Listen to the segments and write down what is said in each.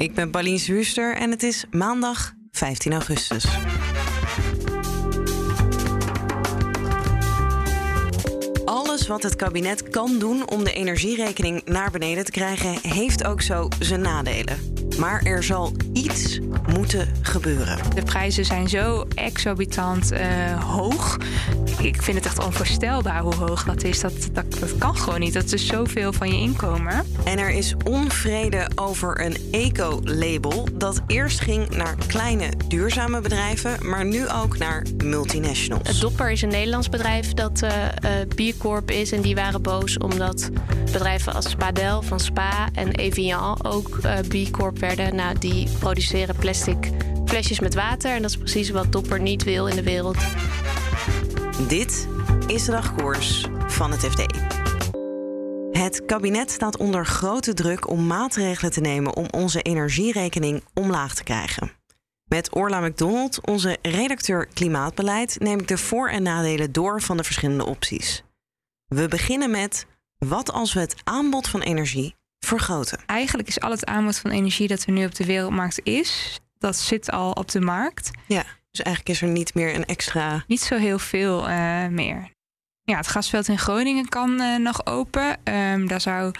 Ik ben Pauline Huuster en het is maandag 15 augustus. Wat het kabinet kan doen om de energierekening naar beneden te krijgen, heeft ook zo zijn nadelen. Maar er zal iets moeten gebeuren. De prijzen zijn zo exorbitant uh, hoog. Ik vind het echt onvoorstelbaar hoe hoog dat is. Dat, dat, dat kan gewoon niet. Dat is zoveel van je inkomen. En er is onvrede over een eco-label dat eerst ging naar kleine duurzame bedrijven, maar nu ook naar multinationals. Dopper is een Nederlands bedrijf dat uh, uh, B Corp en die waren boos omdat bedrijven als Spadel van Spa en Evian ook uh, B Corp werden. Nou, die produceren plastic flesjes met water en dat is precies wat Dopper niet wil in de wereld. Dit is de dagkoers van het FD. Het kabinet staat onder grote druk om maatregelen te nemen om onze energierekening omlaag te krijgen. Met Orla McDonald, onze redacteur klimaatbeleid, neem ik de voor- en nadelen door van de verschillende opties. We beginnen met wat als we het aanbod van energie vergroten? Eigenlijk is al het aanbod van energie dat er nu op de wereldmarkt is, dat zit al op de markt. Ja, dus eigenlijk is er niet meer een extra. Niet zo heel veel uh, meer. Ja, het gasveld in Groningen kan uh, nog open. Um, daar zou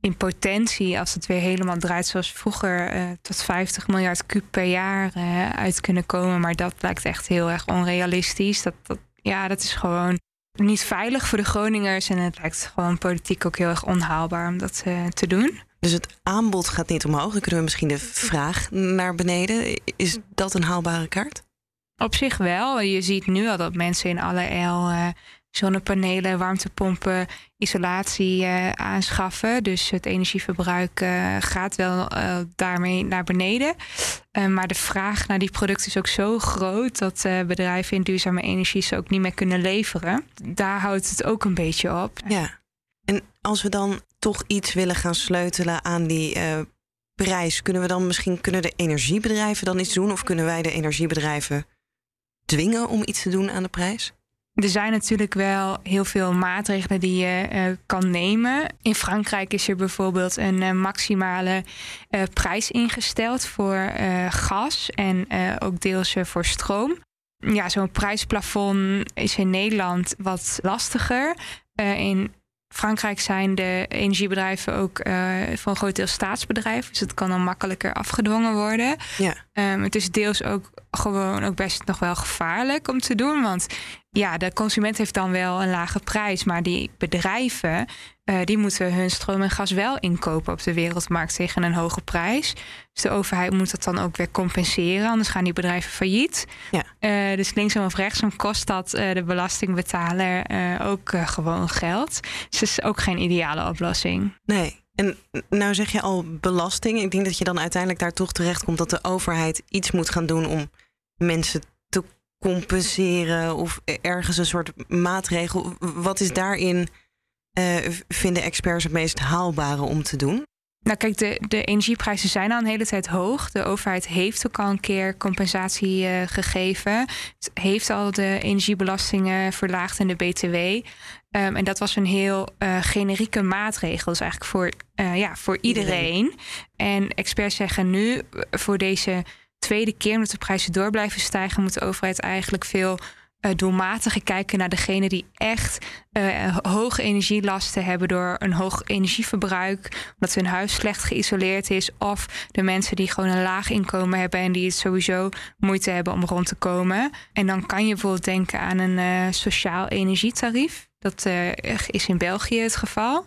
in potentie, als het weer helemaal draait zoals vroeger, uh, tot 50 miljard kub per jaar uit kunnen komen. Maar dat lijkt echt heel erg onrealistisch. Dat, dat, ja, dat is gewoon niet veilig voor de Groningers. En het lijkt gewoon politiek ook heel erg onhaalbaar om dat uh, te doen. Dus het aanbod gaat niet omhoog. Dan kunnen we misschien de vraag naar beneden. Is dat een haalbare kaart? Op zich wel. Je ziet nu al dat mensen in alle el uh, zonnepanelen, warmtepompen, isolatie uh, aanschaffen. Dus het energieverbruik uh, gaat wel uh, daarmee naar beneden. maar de vraag naar die producten is ook zo groot dat bedrijven in duurzame energie ze ook niet meer kunnen leveren. Daar houdt het ook een beetje op. Ja. En als we dan toch iets willen gaan sleutelen aan die prijs, kunnen we dan misschien kunnen de energiebedrijven dan iets doen? Of kunnen wij de energiebedrijven dwingen om iets te doen aan de prijs? Er zijn natuurlijk wel heel veel maatregelen die je uh, kan nemen. In Frankrijk is er bijvoorbeeld een uh, maximale uh, prijs ingesteld voor gas en ook deels voor stroom. Ja, zo'n prijsplafond is in Nederland wat lastiger. in Frankrijk zijn de energiebedrijven ook voor een groot deel staatsbedrijven. Dus het kan dan makkelijker afgedwongen worden. Ja. Um, het is deels ook gewoon ook best nog wel gevaarlijk om te doen. Want ja, de consument heeft dan wel een lage prijs, maar die bedrijven uh, die moeten hun stroom en gas wel inkopen op de wereldmarkt tegen een hoge prijs. Dus de overheid moet dat dan ook weer compenseren, anders gaan die bedrijven failliet. Ja. Uh, dus linksom of rechtsom kost dat uh, de belastingbetaler ook gewoon geld. Dus het is ook geen ideale oplossing. Nee. En nou zeg je al belasting. Ik denk dat je dan uiteindelijk daar toch terecht komt dat de overheid iets moet gaan doen om mensen te compenseren of ergens een soort maatregel. Wat is daarin, uh, vinden experts het meest haalbare om te doen? Nou kijk, de, de energieprijzen zijn al een hele tijd hoog. De overheid heeft ook al een keer compensatie uh, gegeven. Het heeft al de energiebelastingen verlaagd en de BTW. Um, en dat was een heel uh, generieke maatregel. Dus eigenlijk voor, uh, ja, voor iedereen. iedereen. En experts zeggen nu, voor deze tweede keer, omdat de prijzen door blijven stijgen, moet de overheid eigenlijk veel uh, doelmatiger kijken naar degenen die echt uh, hoge energielasten hebben door een hoog energieverbruik, omdat hun huis slecht geïsoleerd is, of de mensen die gewoon een laag inkomen hebben en die het sowieso moeite hebben om rond te komen. En dan kan je bijvoorbeeld denken aan een uh, sociaal energietarief. Dat is in België het geval.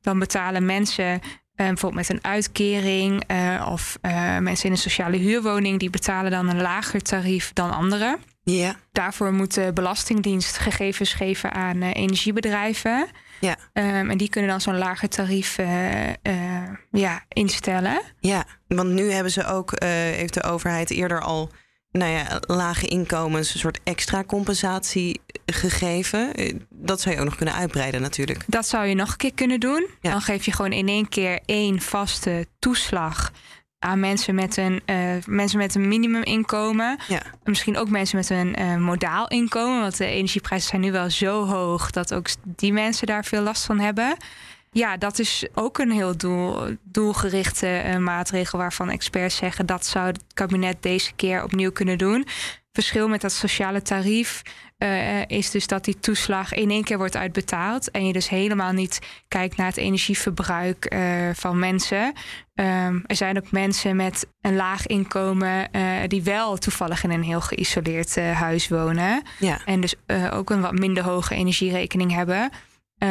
Dan betalen mensen bijvoorbeeld met een uitkering of mensen in een sociale huurwoning, die betalen dan een lager tarief dan anderen. Ja. Daarvoor moet de Belastingdienst gegevens geven aan energiebedrijven. Ja. Ehm, en die kunnen dan zo'n lager tarief ja, instellen. Ja, want nu hebben ze ook, heeft de overheid eerder al nou ja, lage inkomens een soort extra compensatie gegeven. Dat zou je ook nog kunnen uitbreiden natuurlijk. Dat zou je nog een keer kunnen doen. Dan geef je gewoon in één keer één vaste toeslag aan mensen met een, uh, mensen met een minimuminkomen. Ja. Misschien ook mensen met een uh, modaal inkomen. Want de energieprijzen zijn nu wel zo hoog dat ook die mensen daar veel last van hebben. Ja, dat is ook een heel doel, doelgerichte uh, maatregel waarvan experts zeggen dat zou het kabinet deze keer opnieuw kunnen doen. Verschil met dat sociale tarief uh, is dus dat die toeslag in één keer wordt uitbetaald. En je dus helemaal niet kijkt naar het energieverbruik uh, van mensen. Um, er zijn ook mensen met een laag inkomen uh, die wel toevallig in een heel geïsoleerd huis wonen. Ja. En dus ook een wat minder hoge energierekening hebben.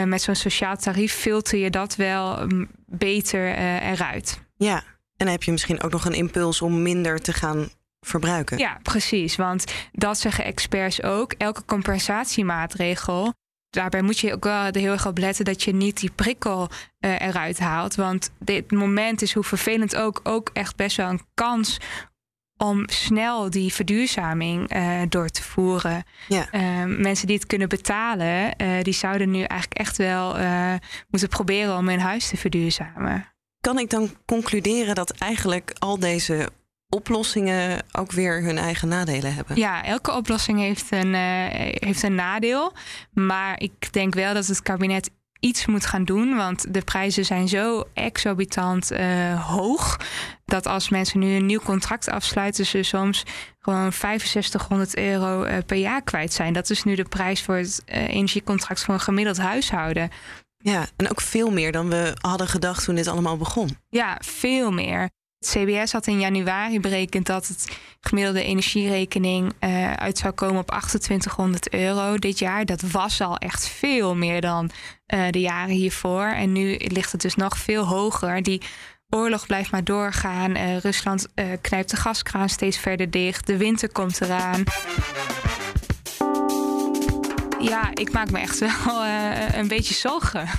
met zo'n sociaal tarief filter je dat wel um, beter eruit. Ja, en dan heb je misschien ook nog een impuls om minder te gaan verbruiken. Ja, precies. Want dat zeggen experts ook. Elke compensatiemaatregel. Daarbij moet je ook wel heel erg op letten dat je niet die prikkel uh, eruit haalt. Want dit moment is hoe vervelend ook, ook echt best wel een kans om snel die verduurzaming uh, door te voeren. Ja. Uh, mensen die het kunnen betalen, uh, die zouden nu eigenlijk echt wel moeten proberen om hun huis te verduurzamen. Kan ik dan concluderen dat eigenlijk al deze oplossingen ook weer hun eigen nadelen hebben. Ja, elke oplossing heeft een, uh, heeft een nadeel. Maar ik denk wel dat het kabinet iets moet gaan doen. Want de prijzen zijn zo exorbitant uh, hoog. Dat als mensen nu een nieuw contract afsluiten, ze soms gewoon 6500 euro uh, per jaar kwijt zijn. Dat is nu de prijs voor het energiecontract voor een gemiddeld huishouden. Ja, en ook veel meer dan we hadden gedacht toen dit allemaal begon. Ja, veel meer. CBS had in januari berekend dat het gemiddelde energierekening uh, uit zou komen op 2800 euro dit jaar. Dat was al echt veel meer dan uh, de jaren hiervoor. En nu ligt het dus nog veel hoger. Die oorlog blijft maar doorgaan. Uh, Rusland knijpt de gaskraan steeds verder dicht. De winter komt eraan. Ja, ik maak me echt wel een beetje zorgen.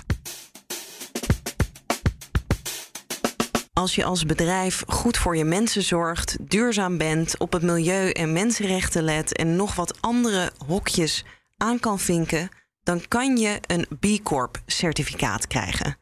Als je als bedrijf goed voor je mensen zorgt, duurzaam bent, op het milieu en mensenrechten let en nog wat andere hokjes aan kan vinken, dan kan je een B Corp certificaat krijgen.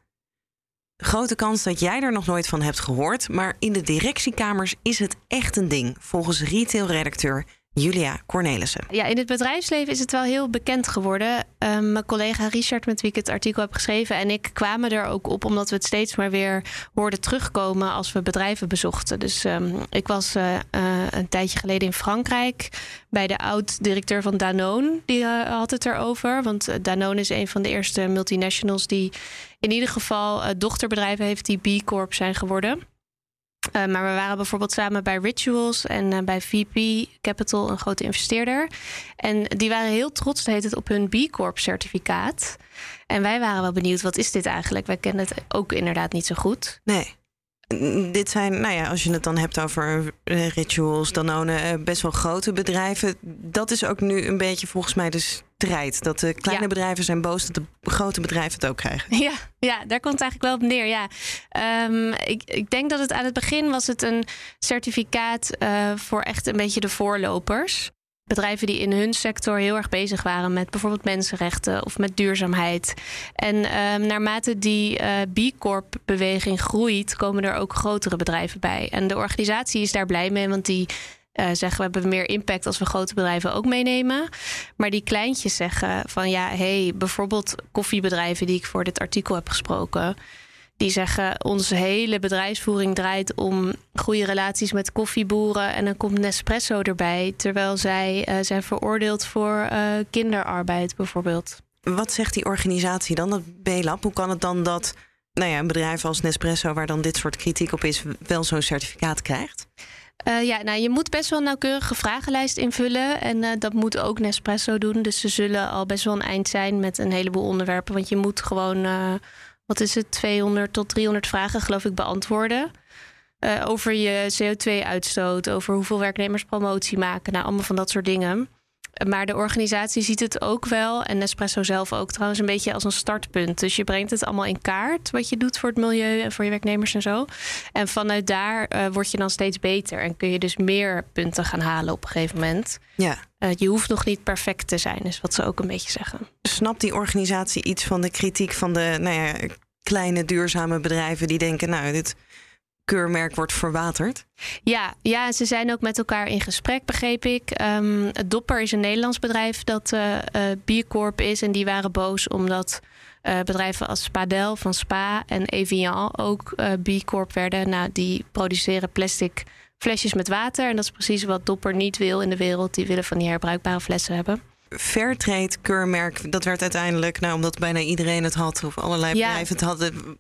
Grote kans dat jij er nog nooit van hebt gehoord, maar in de directiekamers is het echt een ding, volgens retailredacteur Julia Cornelissen. Ja, in het bedrijfsleven is het wel heel bekend geworden. Um, mijn collega Richard, met wie ik het artikel heb geschreven, en ik kwamen er ook op omdat we het steeds maar weer hoorden terugkomen als we bedrijven bezochten. Dus um, ik was uh, uh, een tijdje geleden in Frankrijk bij de oud-directeur van Danone. Die uh, had het erover. Want Danone is een van de eerste multinationals die in ieder geval dochterbedrijven heeft die B Corp zijn geworden. Uh, maar we waren bijvoorbeeld samen bij Rituals en uh, bij VP Capital, een grote investeerder. En die waren heel trots, heet het, op hun B Corp certificaat. En wij waren wel benieuwd, wat is dit eigenlijk? Wij kennen het ook inderdaad niet zo goed. Nee. Dit zijn, nou ja, als je het dan hebt over uh, rituals, dan uh, best wel grote bedrijven. Dat is ook nu een beetje volgens mij de strijd. Dat de kleine bedrijven zijn boos dat de grote bedrijven het ook krijgen. Ja, ja daar komt het eigenlijk wel op neer. Ja. Um, ik, ik denk dat het aan het begin was het een certificaat uh, voor echt een beetje de voorlopers bedrijven die in hun sector heel erg bezig waren met bijvoorbeeld mensenrechten of met duurzaamheid. En um, naarmate die uh, B Corp-beweging groeit, komen er ook grotere bedrijven bij. En de organisatie is daar blij mee, want die uh, zeggen we hebben meer impact als we grote bedrijven ook meenemen. Maar die kleintjes zeggen van ja, hey, bijvoorbeeld koffiebedrijven die ik voor dit artikel heb gesproken die zeggen: onze hele bedrijfsvoering draait om goede relaties met koffieboeren. En dan komt Nespresso erbij, terwijl zij uh, zijn veroordeeld voor uh, kinderarbeid bijvoorbeeld. Wat zegt die organisatie dan, dat BLAB? Hoe kan het dan dat nou ja, een bedrijf als Nespresso, waar dan dit soort kritiek op is, wel zo'n certificaat krijgt? Uh, ja, nou, je moet best wel een nauwkeurige vragenlijst invullen. En uh, dat moet ook Nespresso doen. Dus ze zullen al best wel een eind zijn met een heleboel onderwerpen. Want je moet gewoon uh, wat is het, 200 tot 300 vragen, geloof ik, beantwoorden. Uh, over je CO2-uitstoot, over hoeveel werknemers promotie maken, nou, allemaal van dat soort dingen. Maar de organisatie ziet het ook wel, en Nespresso zelf ook trouwens, een beetje als een startpunt. Dus je brengt het allemaal in kaart, wat je doet voor het milieu en voor je werknemers en zo. En vanuit daar uh, word je dan steeds beter en kun je dus meer punten gaan halen op een gegeven moment. Ja. Uh, je hoeft nog niet perfect te zijn, is wat ze ook een beetje zeggen. Snapt die organisatie iets van de kritiek van de nou ja, kleine duurzame bedrijven die denken, nou, dit keurmerk wordt verwaterd? Ja, ja, ze zijn ook met elkaar in gesprek, begreep ik. Um, Dopper is een Nederlands bedrijf dat uh, uh, is. En die waren boos omdat uh, bedrijven als Spadel van Spa en Evian ook B-Corp werden. Nou, die produceren plastic flesjes met water. En dat is precies wat Dopper niet wil in de wereld. Die willen van die herbruikbare flessen hebben. Fairtrade keurmerk, dat werd uiteindelijk, nou, omdat bijna iedereen het had, of allerlei ja. bedrijven het hadden,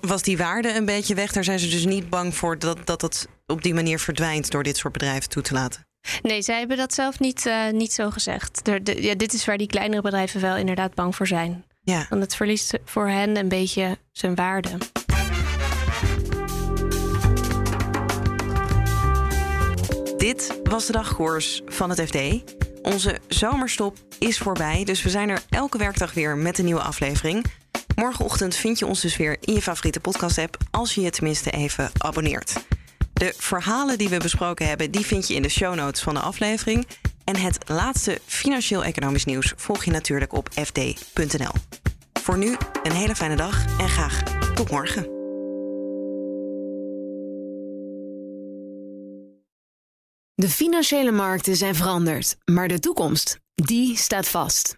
was die waarde een beetje weg? Daar zijn ze dus niet bang voor dat dat, dat op die manier verdwijnt door dit soort bedrijven toe te laten? Nee, zij hebben dat zelf niet, uh, niet zo gezegd. De, de, ja, dit is waar die kleinere bedrijven wel inderdaad bang voor zijn. Ja. Want het verliest voor hen een beetje zijn waarde. Dit was de dagkoers van het FD. Onze zomerstop is voorbij, dus we zijn er elke werkdag weer met een nieuwe aflevering. Morgenochtend vind je ons dus weer in je favoriete podcast-app, als je je tenminste even abonneert. De verhalen die we besproken hebben, die vind je in de show notes van de aflevering. En het laatste financieel-economisch nieuws volg je natuurlijk op fd.nl. Voor nu een hele fijne dag en graag tot morgen. De financiële markten zijn veranderd, maar de toekomst, die staat vast.